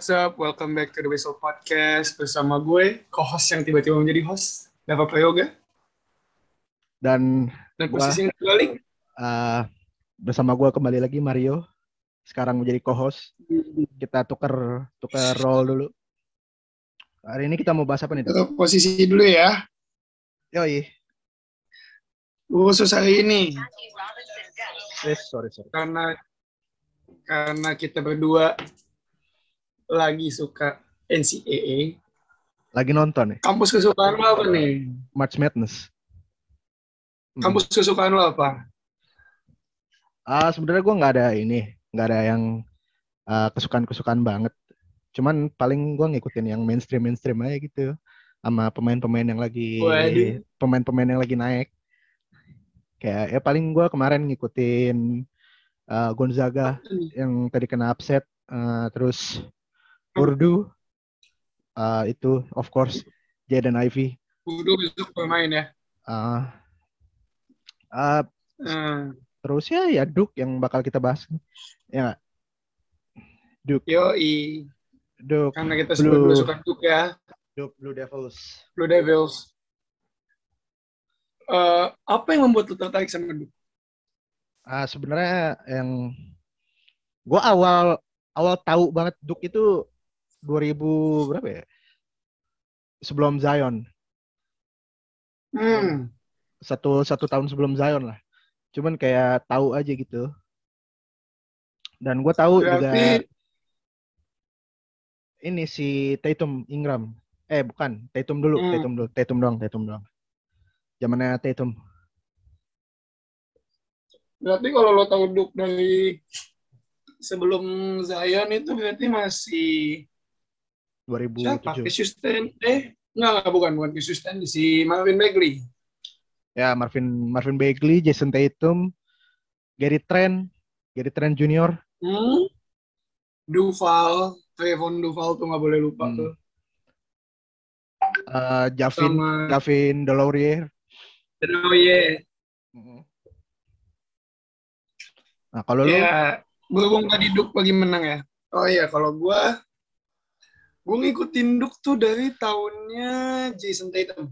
What's up? Welcome back to the Whistle Podcast bersama gue, co-host yang tiba-tiba menjadi host, Dava Prayoga. Dan Dan Wah. posisinya terbalik. uh, bersama gue kembali lagi Mario. Sekarang menjadi co-host. Kita tuker tuker role dulu. Hari ini kita mau bahas apa nih? Dok? Tetap posisi dulu ya. Yoi. Khusus hari ini, Yes, sorry, sorry. karena karena kita berdua lagi suka NCAA. Lagi nonton nih, Kampus kesukaan lo apa nih? March Madness. Hmm. Kampus kesukaan lo apa? Ah, sebenarnya gue nggak ada ini, nggak ada yang ah, kesukaan-kesukaan banget. Cuman paling gue ngikutin yang mainstream mainstream aja gitu, sama pemain-pemain yang lagi pemain-pemain yang lagi naik. Kayak ya paling gue kemarin ngikutin ah, Gonzaga yang tadi kena upset, ah, terus Urdu, ah, itu of course Jaden Ivy. Udah besok pemain ya. ah ah, Hmm. terus ya ya Duke yang bakal kita bahas. Ya, nggak? Yoi, Duke. karena kita Blue. suka Duke ya. Duke Blue Devils. Blue Devils. Eh, apa yang membuat lo tertarik sama Duke? Ah sebenarnya yang gua awal awal tahu banget Duke itu 2000 berapa ya? Sebelum Zion. Hmm. Satu satu tahun sebelum Zion lah. Cuman kayak tahu aja gitu. Dan gua tahu juga Berarti ini si Tatum Ingram. Eh bukan, Tatum dulu, Hmm. Tatum dulu, Tatum doang, Tatum doang. Zamannya Tatum. berarti kalau lo tahu Duke dari sebelum Zion itu berarti masih? 2007. Cassius Stanley? Eh, enggak, enggak bukan bukan Stanley, si Marvin Bagley. Ya, Marvin Marvin Bagley, Jason Tatum, Gary Trent, Gary Trent Jr. Hmm. Duval, Trevon Duval tuh nggak boleh lupa Hmm. tuh. eh Javin, Sama Javin Delorier. Oh iya. Nah, kalau lu Ya, berhubung tadi Duke lagi menang ya. Oh iya, kalau gua gua ngikutin Duke tuh dari tahunnya Jason Tatum.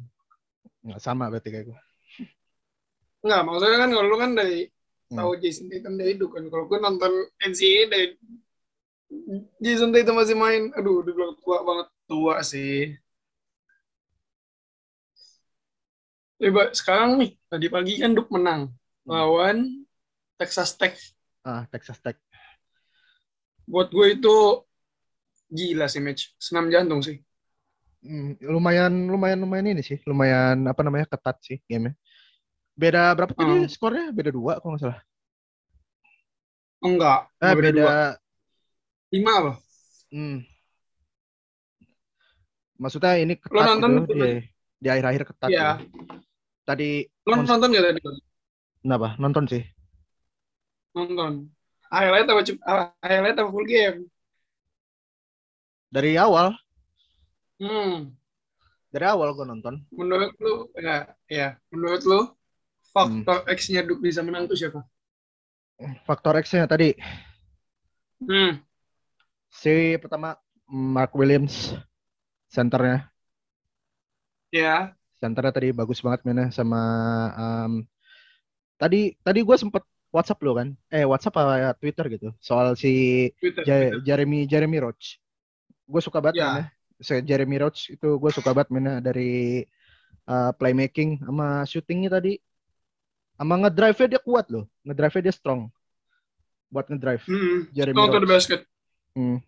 nggak sama berarti kayak gue. Enggak, maksudnya kan kalau lu kan dari Hmm. tahu Jason Tatum dari Duke kan. Kalau gua nonton NCAA dari Jason Tatum masih main. Aduh, udah bilang tua banget. Tua sih. Coba sekarang nih, tadi pagi kan Duke menang. Hmm. Lawan Texas Tech. Ah, Texas Tech. Buat gue itu gila sih match. Senam jantung sih. Hmm, lumayan lumayan lumayan ini sih, lumayan apa namanya ketat sih game Beda berapa tadi Hmm. skornya? Beda dua kalau nggak salah. Enggak. Eh, beda beda. dua. Lima apa? Hmm. Maksudnya ini ketat Lo nonton gitu, di, di akhir-akhir ketat. Iya. gitu. Tadi Lo nonton gak tadi? kenapa? Nonton sih. Nonton. Highlight apa, highlight apa full game? Dari awal, Hmm. dari awal gue nonton. Menurut lu, ya, ya. Menurut lu, faktor Hmm. X-nya Duke bisa menang tuh siapa? Faktor X-nya tadi Hmm. si pertama Mark Williams centernya. Ya. Centernya tadi bagus banget mainnya sama um, tadi tadi gue sempet WhatsApp lo kan? Eh WhatsApp apa Twitter gitu soal si Twitter. Ja- Twitter. Jeremy Jeremy Roach. Gue suka banget Ya. mainnya. Si Jeremy Roach itu gue suka banget mainnya dari uh, playmaking sama shootingnya tadi. Sama ngedrive-nya dia kuat loh. Ngedrive-nya dia strong. Buat ngedrive. Hmm. Jeremy Strong to the Roach. basket. Hmm.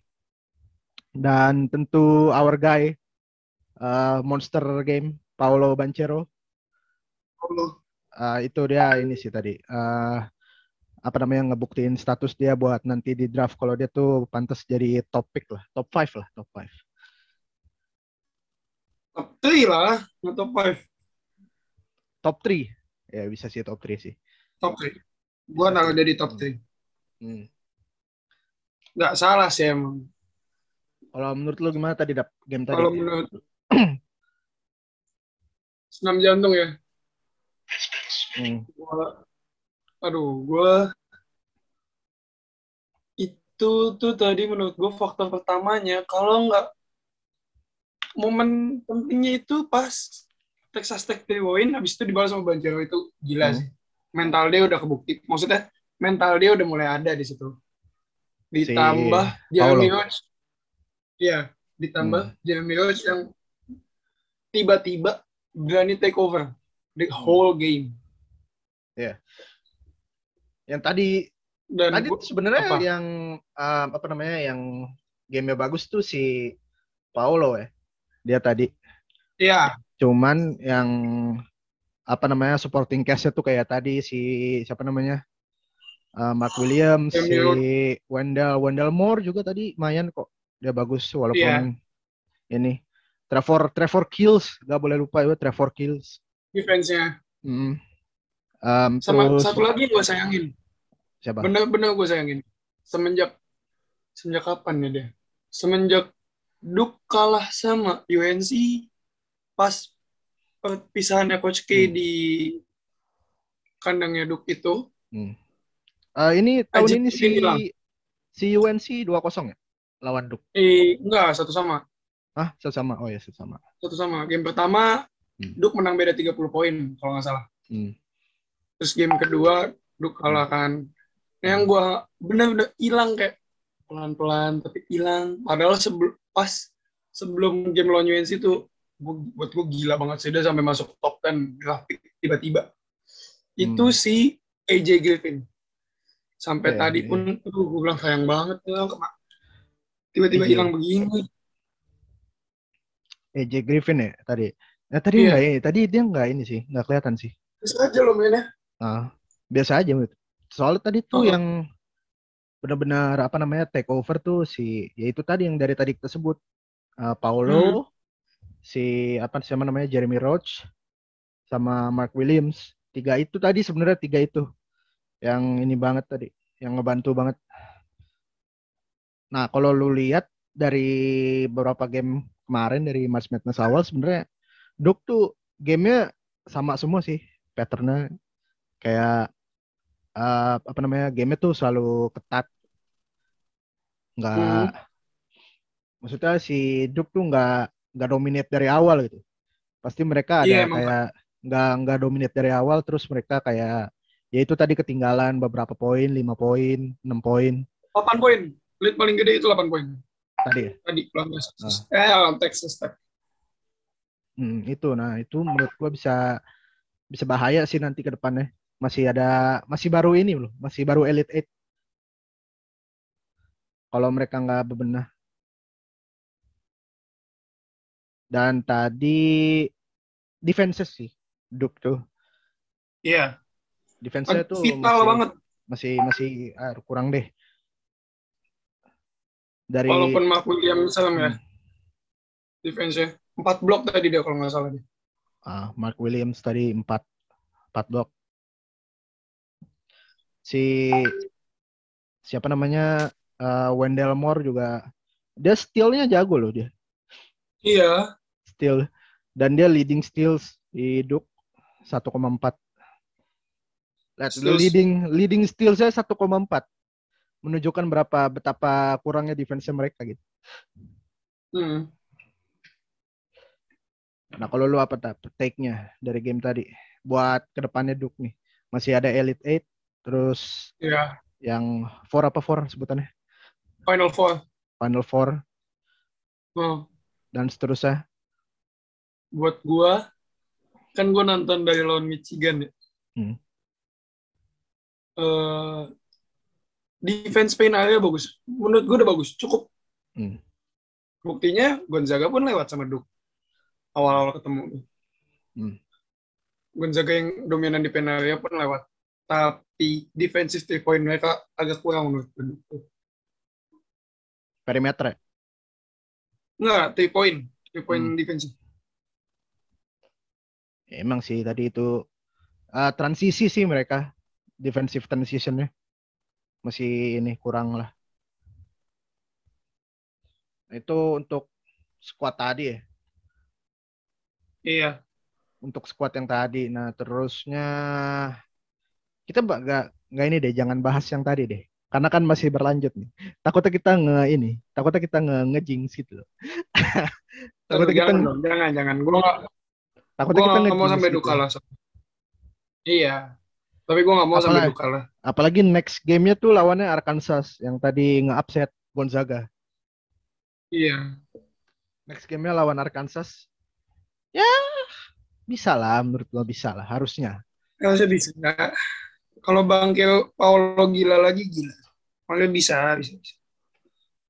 Dan tentu our guy uh, monster game Paolo Banchero. Oh, Uh, itu dia ini sih tadi. Uh, apa namanya ngebuktiin status dia buat nanti di draft kalau dia tuh pantas jadi top pick lah, top 5 lah, top 5. top 3 lah, nggak top 5. Top 3. Ya bisa sih top 3 sih. Top 3. Gua naruh dia di top 3. Hmm. Nggak salah sih emang. Kalau menurut lu gimana tadi dap game tadi? Kalau menurut senam jantung ya. Hmm. Gua, aduh, gue itu tuh tadi menurut gue faktor pertamanya kalau nggak momen pentingnya itu pas Texas Tech three point habis itu dibalas sama Banjaro itu gila Hmm. sih mental dia udah kebukti maksudnya mental dia udah mulai ada di situ ditambah Jeremy Paulo. Roach iya ditambah Hmm. Jeremy Roach yang tiba-tiba berani take over the whole game Yang tadi dan tadi sebenarnya apa? yang um, apa namanya yang gamenya bagus tuh si Paulo ya. Dia tadi iya cuman yang apa namanya supporting cast-nya tuh kayak tadi si siapa namanya Uh, Mark Williams, si Wendell, Wendell Moore juga tadi lumayan kok. Dia bagus walaupun Iya. ini Trevor Trevor Kills, gak boleh lupa ya Trevor Kills. defense-nya Mm. Um, sama terus satu lagi yang gue sayangin siapa? bener-bener gue sayangin semenjak semenjak kapan ya dia semenjak Duke kalah sama UNC pas perpisahannya Coach K Hmm. di kandangnya Duke itu Uh, ini tahun Ajit ini si hilang. si UNC 2-0 ya lawan Duke. eh enggak satu sama Ah, sama. Oh ya, sama. satu sama game pertama Hmm. Duke menang beda 30 poin kalau nggak salah Hmm. terus game kedua Duke kalah kan yang gue bener-bener hilang kayak pelan-pelan tapi hilang padahal sebelum pas sebelum game lawan UNC itu gua, buat gue gila banget sih dia sampai masuk top 10 grafik tiba-tiba itu Hmm. si AJ Griffin sampai Iya, tadi iya. pun aduh gue bilang sayang banget ya tiba-tiba hilang begini AJ Griffin ya tadi. Nah, tadi Iya. enggak ini, tadi dia enggak ini sih, enggak kelihatan sih. bisa aja lo mainnya Ah, biasa aja menurut. Soalnya tadi tuh Oh. yang benar-benar apa namanya take over tuh si ya itu tadi yang dari tadi kita sebut Uh, Paulo, si apa siapa namanya Jeremy Roach sama Mark Williams. Tiga itu tadi sebenarnya tiga itu yang ini banget tadi, yang ngebantu banget. Nah, kalau lu lihat dari beberapa game kemarin dari March Madness awal sebenarnya Duke tuh gamenya sama semua sih patternnya kayak eh, apa namanya gamenya tuh selalu ketat. Nggak maksudnya si Duke tuh nggak nggak dominate dari awal gitu. Pasti mereka ada Iya, emang. kayak nggak nggak dominate dari awal terus mereka kayak ya itu tadi ketinggalan beberapa poin lima poin enam poin. 8 poin. Lead paling gede itu 8 poin. Tadi ya? Tadi lawan Texas. Eh lawan Texas Tech. Hmm, itu. Nah itu menurut gua bisa bisa bahaya sih nanti ke depannya masih ada masih baru ini loh masih baru Elite Eight. Kalau mereka nggak bebenah. Dan tadi defenses sih Duke tuh. Iya. Defense-nya tuh vital masih, banget. masih masih ah, kurang deh. Dari walaupun Mark Williams salam ya Hmm. defense-nya. Empat blok tadi dia kalau nggak salah Ah, Mark Williams tadi empat empat blok. Si siapa namanya eh, Wendell Moore juga dia steal-nya jago loh dia. Iya. Steal. Dan dia leading steals di Duke 1,4 Lihat, Steals. leading leading steals saya 1,4 menunjukkan berapa betapa kurangnya defense mereka gitu. hmm. Nah kalau lu apa tak take-nya dari game tadi? Buat ke depannya Duke nih. Masih ada Elite Eight terus iya. yang four apa four sebutannya? Final Four. Final Four. Oh. dan seterusnya? Buat gua kan gua nonton dari lawan Michigan ya. Hmm. Eh, defense paint area bagus. Menurut gua udah bagus cukup. Hmm. buktinya Gonzaga pun lewat sama Duke. Awal-awal ketemu. Hmm. Gonzaga yang dominan di area pun lewat tapi defensive three point mereka agak kurang menurut gue. perimeter ya? Enggak, three point. Three point Hmm. defensive. Ya, emang sih tadi itu eh, transisi sih mereka defensive transitionnya masih ini kurang lah itu untuk squad tadi ya Iya. untuk squad yang tadi nah terusnya kita nggak nggak ini deh jangan bahas yang tadi deh karena kan masih berlanjut nih. Takutnya kita nge ini, takutnya kita nge ngejinx gitu loh. takutnya kita jangan, dong, jangan, jangan. Gue gak, takutnya gua kita nggak mau sampai gitu. duka so. Iya. Tapi gue gak mau sampai Apalagi- duka lah. Apalagi next gamenya tuh lawannya Arkansas yang tadi nge-upset Gonzaga. Iya. Next gamenya lawan Arkansas. Ya bisa lah menurut gua bisa lah harusnya. Harusnya bisa. Kalau Bangkil Paulo gila lagi gila. Kalau bisa, bisa, bisa.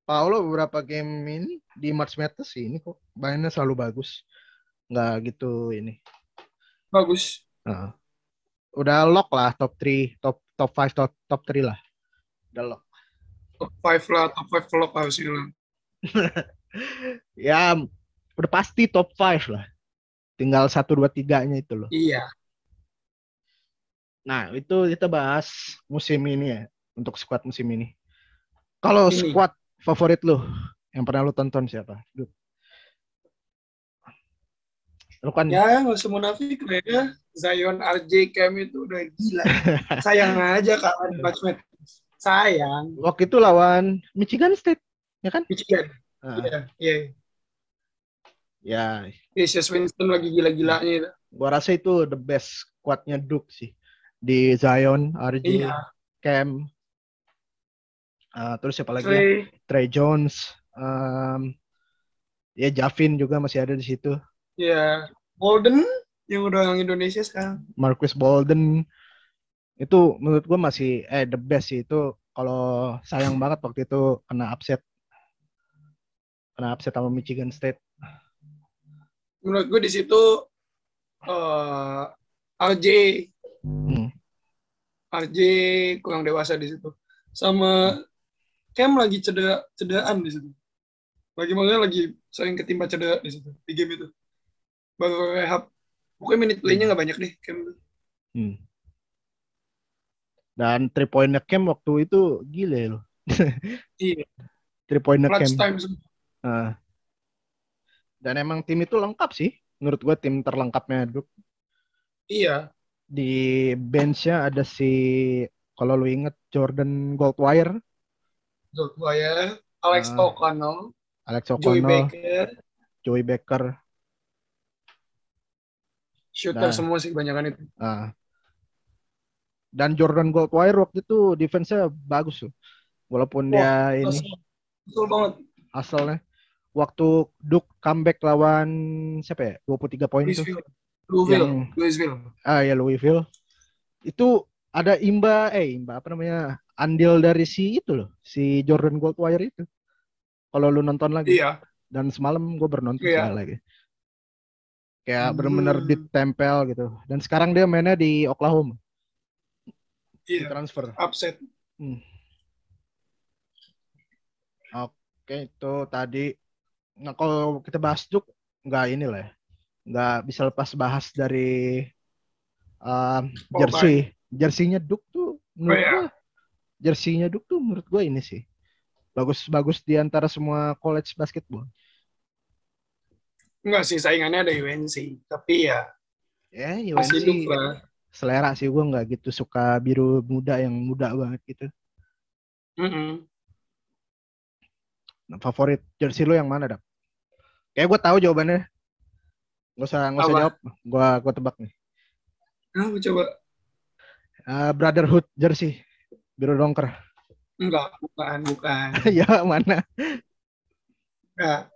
Paulo beberapa game ini di March Madness ini kok mainnya selalu bagus. Nggak gitu ini. Bagus. Heeh. udah lock lah top 3, top top 5, top top 3 lah. Udah lock. Top 5 lah, top 5 vlog harusnya. Ya udah pasti top 5 lah. Tinggal 1 2 3-nya itu loh. Iya. Nah, itu kita bahas musim ini ya, untuk squad musim ini. Kalau squad favorit lu yang pernah lu tonton siapa? Lu kan Ya, nggak usah munafik ya. Zion RJ Cam itu udah gila. Sayang aja kalah di Batchmet. Sayang. waktu itu lawan Michigan State, ya kan? Michigan. Nah, Iya, iya. ya, Cassius Winston lagi gila-gilanya itu. gua rasa itu the best squadnya Duke sih. Di Zion, RJ, Iya. Cam, uh, terus siapa lagi? ya? Trey. Trey Jones, um, ya Javin juga masih ada di situ. Iya. Golden yang udah orang Indonesia sekarang. Marcus Bolden itu menurut gue masih eh the best sih itu kalau sayang banget waktu itu kena upset kena upset sama Michigan State Menurut gue di situ eh RJ Hmm. RJ kurang dewasa di situ. Sama Cam lagi cedera cederaan di situ. Lagi maksudnya lagi sering ketimpa cedera di situ di game itu. Baru rehab. Pokoknya minute play-nya nggak banyak deh Cam. Hmm. dan three pointnya Cam waktu itu gile loh Iya. three pointnya Cam time. Nah. dan emang tim itu lengkap sih menurut gue tim terlengkapnya Duke Iya. Di benchnya ada si kalau lu inget Jordan Goldwire Boyer, Alex Ah. O'Connell, Alex Joey O'Connell Baker, Joey Becker shooter Nah. semua sih kebanyakan itu. Ah. Dan Jordan Goldwire waktu itu defense-nya bagus loh. Walaupun dia ini Betul, betul banget. asalnya waktu Duke comeback lawan siapa ya? 23 poin tuh. Louisville. Yang Louisville. ah ya Louisville. Itu ada imba eh imba apa namanya? Andil dari si itu loh, si Jordan Goldwire itu. Kalau lu nonton lagi Iya. dan semalam gue bernonton Iya. lagi. Kayak Hmm. bener-bener ditempel gitu. Dan sekarang dia mainnya di Oklahoma, di Iya. transfer. Upset. Oke, itu tadi. Nah, kalau kita bahas Duke, nggak ini lah ya. Nggak bisa lepas bahas dari um, Oh, jersey. Jersinya Duke tuh menurut iya. gua, jersinya Duke tuh menurut gua ini sih. Bagus-bagus di antara semua college basketball. Enggak sih, saingannya ada UNC. Tapi ya, Ya, masih UNC Duke lah. selera sih gua nggak gitu suka biru muda yang muda banget gitu. Mm-mm. Nah, favorit jersey lo yang mana, Dak? Kayak gue tahu jawabannya. Gak usah, nggak usah Apa? jawab. Gua, gua tebak nih. Nah, coba. Uh, Brotherhood jersey biru dongker. Enggak, bukan, bukan. ya mana? Enggak.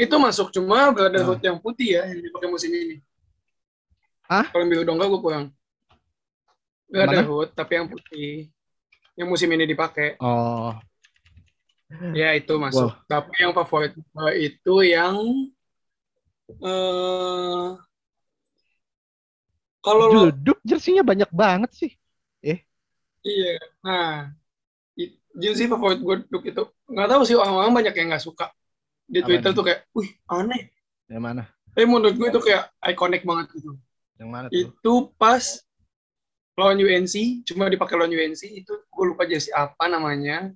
Itu masuk cuma Brotherhood yang putih ya, yang dipakai musim ini. Hah? Kalau biru dongga gue kurang. Brotherhood, tapi yang putih. Yang musim ini dipakai. Oh, Ya itu masuk. Tapi yang favorit gue itu yang eh kalau Duduk jersinya banyak banget sih. iya, nah jersey favorit gue duk itu nggak tahu sih orang-orang banyak yang nggak suka di Apaan? Twitter tuh kayak, wih aneh. Yang mana? Tapi menurut gue itu kayak ikonik banget gitu. Yang mana tuh? Itu pas lawan UNC, cuma dipakai lawan UNC itu gue lupa jersey apa namanya.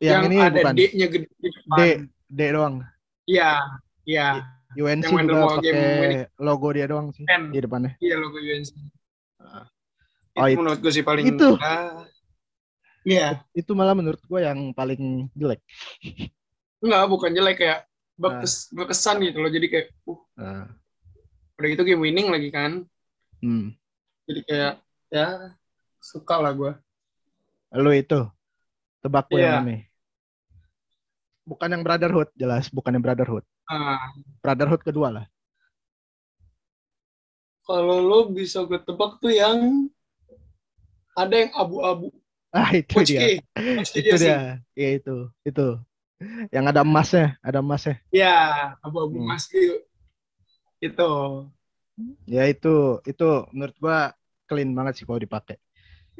Yang, ini ada. D-nya gede di depan. D, D doang. Iya, iya. UNC Yang juga pakai ini. logo dia doang sih N. di depannya. Iya logo UNC. Oh, itu itu. menurut gue sih paling Itu. Iya. Itu malah menurut gue yang paling jelek. Enggak, bukan jelek kayak berkes, berkesan gitu loh. Jadi kayak, uh, Nah, udah gitu game winning lagi kan. hmm. Jadi kayak, ya suka lah gue. Lu itu tebak gue Iya. yang mana? Bukan yang Brotherhood, jelas bukan yang Brotherhood. Nah, Brotherhood kedua lah. kalau lo bisa gue tebak tuh yang ada yang abu-abu. Ah itu Coach dia. K. Pasti Itu sih. dia. Iya itu. Itu. Yang ada emasnya, ada emasnya. Ya, abu-abu Hmm. mas itu. Itu. Ya itu itu menurut gua clean banget sih kalau dipakai.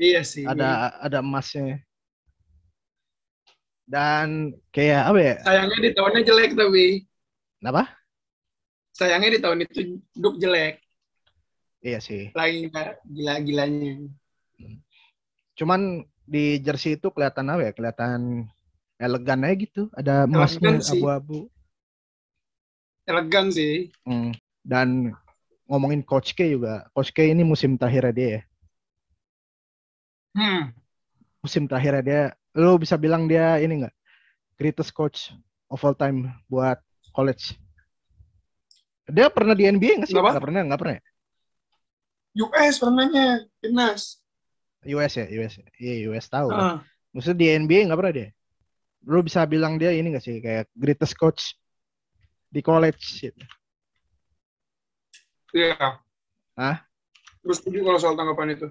Iya sih. Ada ada emasnya. Dan kayak apa ya? Sayangnya di tahunnya jelek tapi. Apa? Sayangnya di tahun itu Duk jelek. Iya sih. Lagi nggak gila-gilanya. Cuman di jersey itu kelihatan apa ya? Kelihatan elegan aja gitu. Ada emasnya abu-abu. Elegan sih. Hmm. Dan ngomongin Coach K juga. Coach K ini musim terakhir dia ya. Hmm. Musim terakhir dia. Lu bisa bilang dia ini enggak? Greatest coach of all time buat college. Dia pernah di NBA nggak sih? Nggak pernah, nggak pernah. ya? US pernahnya timnas. US ya, US. Iya, US tahu. Ah, Maksudnya di NBA nggak pernah dia. Lu bisa bilang dia ini nggak sih kayak greatest coach di college gitu. Iya. Hah? Terus setuju kalau soal tanggapan itu.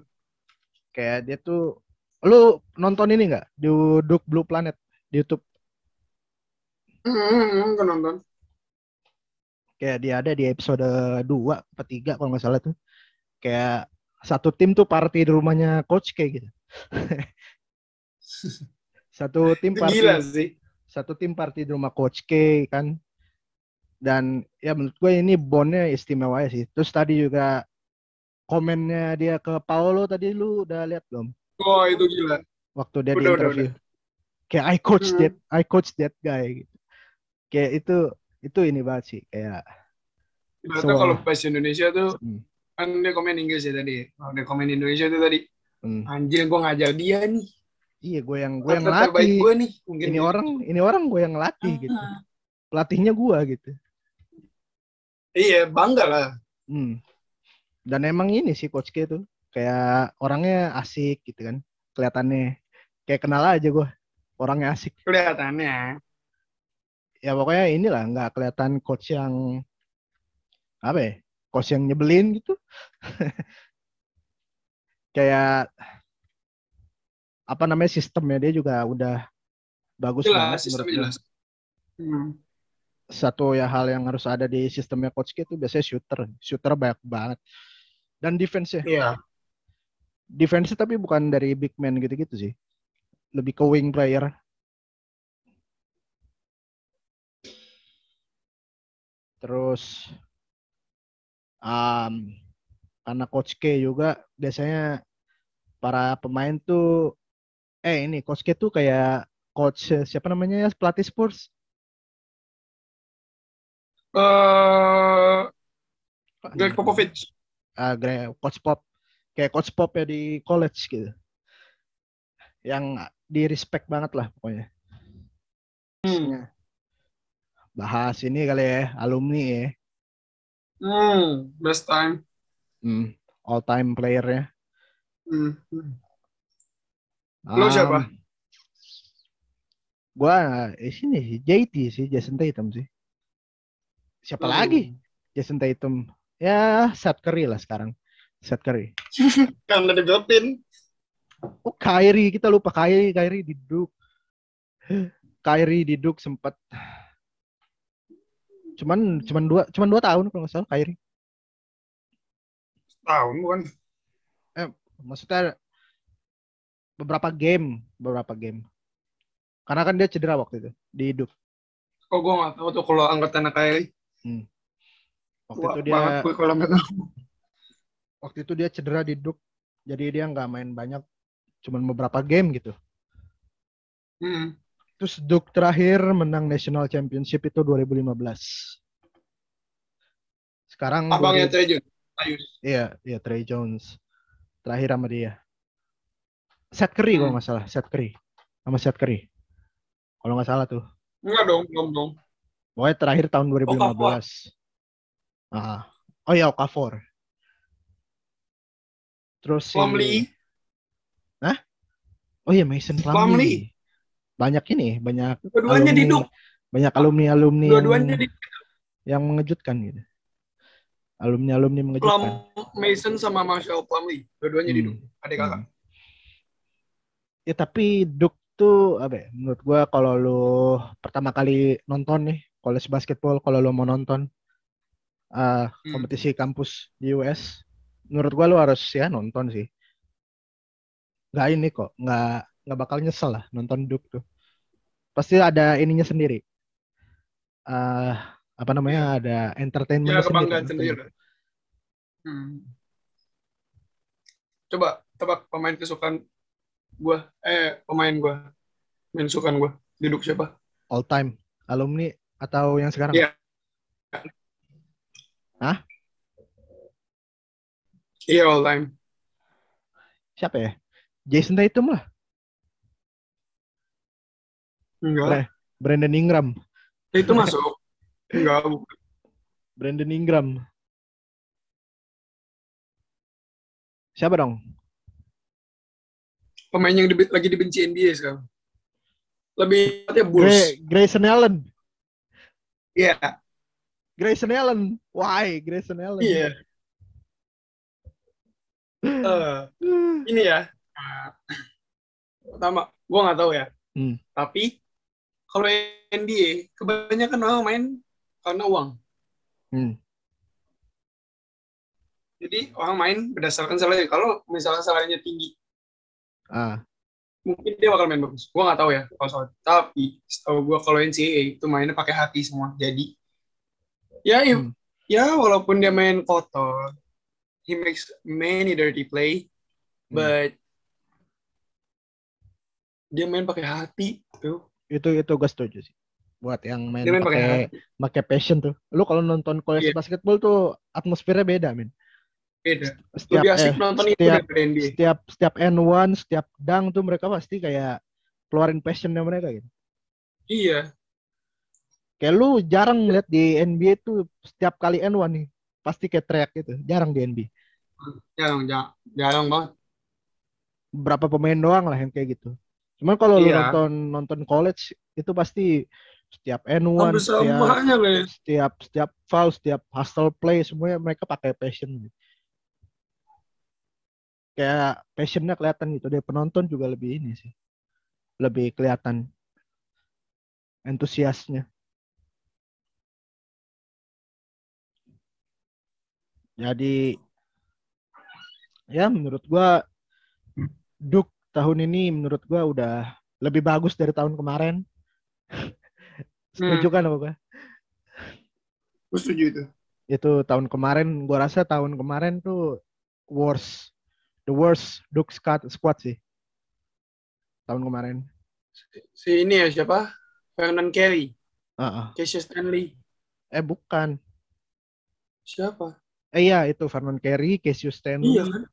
Kayak dia tuh lu nonton ini nggak di Duke Blue Planet di YouTube? Hmm, kan nonton. Kayak dia ada di episode 2 atau 3 kalau nggak salah tuh. Kayak satu tim tuh party di rumahnya coach kayak gitu. satu tim party gila sih. satu tim party di rumah coach K kan dan ya menurut gue ini bondnya istimewa ya sih terus tadi juga komennya dia ke Paolo tadi lu udah lihat belum Oh, itu gila. waktu dia di Udah, udah, interview kayak I coach Hmm. that I coach that guy gitu kayak itu itu ini banget sih kayak Ibaratnya So- kalau bahasa Indonesia tuh hmm, kan dia komen Inggris ya tadi. Kalau dia komen Indonesia tuh tadi, hmm. anjir gue ngajar dia nih. iya gue yang gue yang latih gue nih. Mungkin ini gitu. orang ini orang gue yang latih gitu Ah. pelatihnya gue gitu Iya, bangga lah. Hmm. Dan emang ini sih coach K tuh kayak orangnya asik gitu kan. Kelihatannya kayak kenal aja gue. Orangnya asik. Kelihatannya. Ya pokoknya inilah nggak kelihatan coach yang apa ya? Coach yang nyebelin gitu. kayak apa namanya sistemnya dia juga udah bagus Jelas, banget sistemnya jelas. Hmm. Satu ya hal yang harus ada di sistemnya coach K itu biasanya shooter. Shooter banyak banget. Dan defense-nya. Iya. defense tapi bukan dari big man gitu-gitu sih. Lebih ke wing player. Terus um, karena coach K juga biasanya para pemain tuh eh ini coach K tuh kayak coach siapa namanya ya pelatih Spurs Eh, Greg Popovich. Ah, Gre- coach Pop kayak coach Pop ya di college gitu. Yang di respect banget lah pokoknya. Hmm. Bahas ini kali ya alumni ya Hmm. Best time. hmm, all time player ya Hmm. Lo siapa? gua eh, sini sih JT sih Jason Tatum sih siapa Hmm. lagi Jason Tatum ya Seth Curry lah sekarang Seth Curry Kan udah digelapin. oh Kyrie kita lupa Kyrie Kyrie di Duke Kyrie di Duke sempat cuman cuman dua cuman dua tahun kalau nggak salah Kyrie Tahun bukan? maksudnya beberapa game beberapa game karena kan dia cedera waktu itu di Duke Kok gue gak tahu tuh kalau angkatan Kyrie. waktu Wah, itu dia gue kalau nggak waktu itu dia cedera di Duke jadi dia nggak main banyak cuman beberapa game gitu Hmm. Terus Duke terakhir menang national championship itu 2015 sekarang Abangnya 2000 Trey Jones. Iya iya Trey Jones terakhir sama dia Seth Curry kalau Hmm. nggak salah, Seth Curry. Sama Seth Curry. Kalau nggak salah tuh. Enggak dong, belum dong. Pokoknya terakhir tahun 2015. Okafor. Ah. Oh ya Okafor. Terus si Plumlee, Oh iya Mason Plumlee. Plumlee. Banyak ini, banyak dua-duanya alumni, diduk. banyak alumni-alumni yang, Dua-duanya di yang mengejutkan gitu. Alumni-alumni Plum mengejutkan. Mason sama Marshall Plumlee. Dua-duanya Hmm. diduk. Adik kakak. Hmm. Ya tapi Duke tuh apa ya? Menurut gua kalau lu pertama kali nonton nih college basketball, kalau lu mau nonton uh, Hmm. kompetisi kampus di US, menurut gua lu harus ya nonton sih. Nggak ini kok, nggak nggak bakal nyesel lah nonton Duke tuh. Pasti ada ininya sendiri. eh apa namanya? Ada entertainment Ya sendiri. kebanggaan nonton sendiri. Duke. Hmm. Coba tebak pemain kesukaan gua. Eh, pemain gua. Main kesukaan gua. Duduk siapa? All time alumni atau yang sekarang? Iya. Hah? Iya, all time. Siapa ya? Jason Tatum lah. Enggak. Brandon Ingram. Itu masuk. Enggak. Brandon Ingram. Siapa dong? Pemain yang dibe- lagi dibenci NBA sekarang. Lebih tepatnya Bulls. Gray, Grayson Allen. Iya, Grayson Allen. Why? Grayson Allen. iya. Eh, ini ya. eh, pertama, gua nggak tahu ya. Hmm. Tapi kalau NBA kebanyakan orang main karena uang. Hmm. Jadi orang main berdasarkan salary. Kalau misalnya salarinya tinggi, Ah, mungkin dia bakal main bagus. Gua nggak tahu ya kalau soal. Tapi setahu gua kalau NCAA itu mainnya pakai hati semua. Jadi ya Hmm. ya walaupun dia main kotor, he makes many dirty play, Hmm. but dia main pakai hati tuh. Itu itu gue setuju sih. Buat yang main main pakai pakai passion tuh. Lu kalau nonton college Iya. basketball tuh atmosfernya beda, men. Beda. Setiap Lebih asik eh, nonton itu setiap NBA. setiap setiap N1, setiap dang tuh mereka pasti kayak keluarin passionnya mereka gitu. Iya. Kayak lu jarang lihat di NBA tuh setiap kali N1 nih pasti kayak teriak gitu. Jarang di NBA. Jarang, jarang, jarang banget. Berapa pemain doang lah yang kayak gitu. Cuman kalau lu Iya. nonton nonton college itu pasti setiap N1, Hampir setiap semuanya setiap setiap foul, setiap hustle play semuanya mereka pakai passion. Kayak passionnya kelihatan gitu. Dari penonton juga lebih ini sih. Lebih kelihatan antusiasnya. Jadi ya menurut gua Duke tahun ini menurut gua udah lebih bagus dari tahun kemarin. Setuju kan apa gua? Gue setuju itu. Itu tahun kemarin gua rasa tahun kemarin tuh worst the worst Duke squad, squad sih. Tahun kemarin. Si ini ya siapa? Fernand Kelly, Heeh. Cassius Stanley. Eh bukan. Siapa? Eh iya itu Vernon Carey, Cassius Stanley. Iya kan?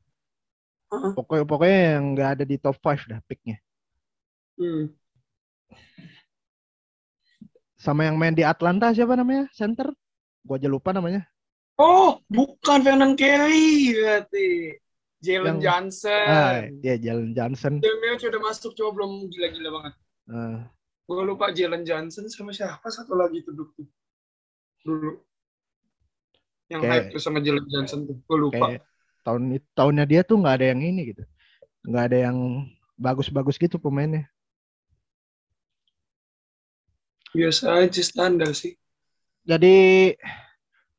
Heeh. Pokoknya pokoknya yang nggak ada di top 5 dah picknya. Hmm. Sama yang main di Atlanta siapa namanya? Center? Gua aja lupa namanya. Oh, bukan Fernand Kelly berarti. Jalen Yang- Johnson. Ah, dia Jalen Johnson. Jalen udah masuk coba belum gila-gila banget. Eh, Gue lupa Jalen Johnson sama siapa satu lagi tuh dulu. Dulu. Yang Kayak- hype tuh sama Jalen Johnson tuh. Gue lupa. kayak tahun tahunnya dia tuh nggak ada yang ini gitu. Nggak ada yang bagus-bagus gitu pemainnya. Biasa aja standar sih. Jadi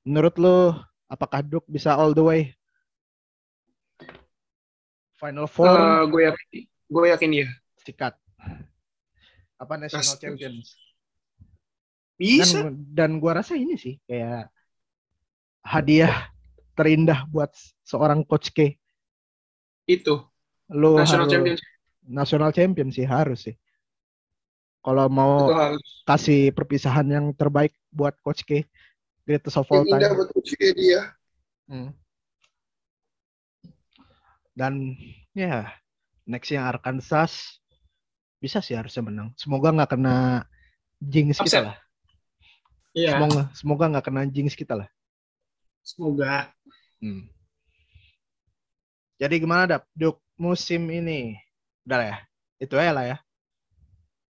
menurut lo apakah Duke bisa all the way? Final Four gue yakin, gue yakin ya. sikat. Apa national Pasti. champions? Bisa. Dan dan gua rasa ini sih kayak hadiah terindah buat seorang coach K. Itu. Lo National harus Champions national champion sih harus sih. Kalau itu mau harus. kasih perpisahan yang terbaik buat coach K, greatest of all Yang indah time. buat coach dia. Hmm. Dan ya Nextnya Arkansas bisa sih harusnya menang. Semoga nggak kena jinx kita Upset. lah. Iya, Semoga semoga nggak kena jinx kita lah. semoga. Hmm. Jadi gimana Dap? Duk musim ini udah lah ya. Itu aja lah ya.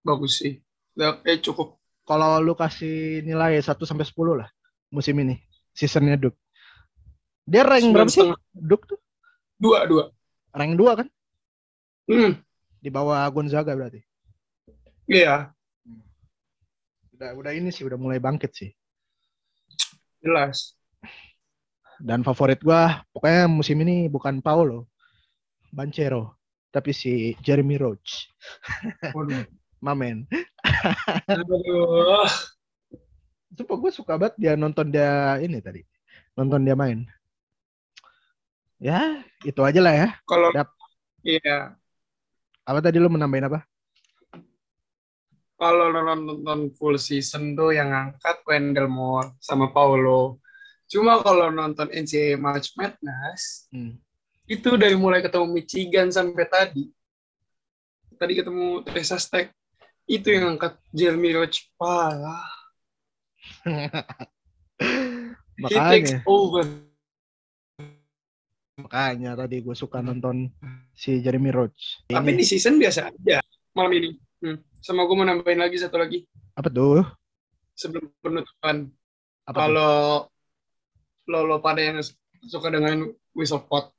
Bagus sih. Udah, eh cukup. Kalau lu kasih nilai 1 sampai 10 lah musim ini seasonnya Duk. Dia rank berapa sih? Duk tuh Dua, dua. rank 2 kan? Hmm, Di bawah Gonzaga berarti. iya, Udah udah ini sih udah mulai bangkit sih. jelas. Dan favorit gua pokoknya musim ini bukan Paulo Banchero, tapi si Jeremy Roach. Mamen. Aduh. Sumpah gue suka banget dia nonton dia ini tadi. Nonton dia main. Ya, itu aja lah ya. Kalau iya, Apa tadi lu menambahin apa? kalau nonton full season tuh yang ngangkat Wendell Moore sama Paulo. Cuma kalau nonton NCAA March Madness, Hmm. itu dari mulai ketemu Michigan sampai tadi. Tadi ketemu Texas Tech, itu yang ngangkat Jeremy Roach. Parah. He takes makanya, over. makanya tadi gue suka nonton si Jeremy Roach. Tapi Ini, di season biasa aja malam ini. Hmm. Sama gue mau nambahin lagi satu lagi apa tuh? sebelum penutupan. Kalau lo, lo pada yang suka dengan whistle pot,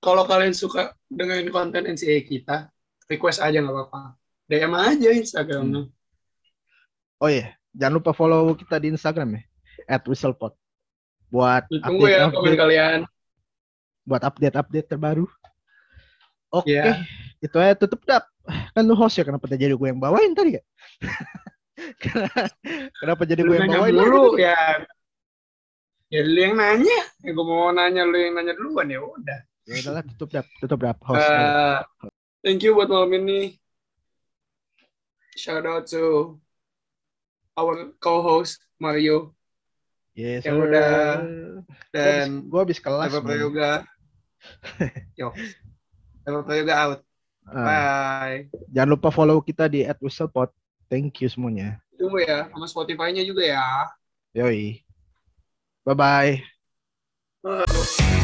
kalau kalian suka dengan konten NCAA kita, request aja nggak apa-apa. DM aja Instagramnya. Oh iya, jangan lupa follow kita di Instagram ya. At Whistlepod. Buat Ditunggu ya komen update-update kalian. buat update-update terbaru. Oke, Iya. itu aja tutup dap. Kan lu host ya, kenapa jadi gue yang bawain tadi ya? kenapa jadi gue yang bawain dulu ya. Ya lu yang nanya. Ya gue mau nanya lu yang nanya duluan ya udah. Ya udahlah, tutup dap, tutup dap host. Eh, thank you buat malam ini. Shout out to our co-host Mario yes, yang sir. udah dan gue habis kelas. Nih. Prayoga. Yo. Level Prayoga out. Ah, Bye. jangan lupa follow kita di Whistlepod. Thank you semuanya. Tunggu ya, sama Spotify-nya juga ya. Yoi. Bye-bye. Bye.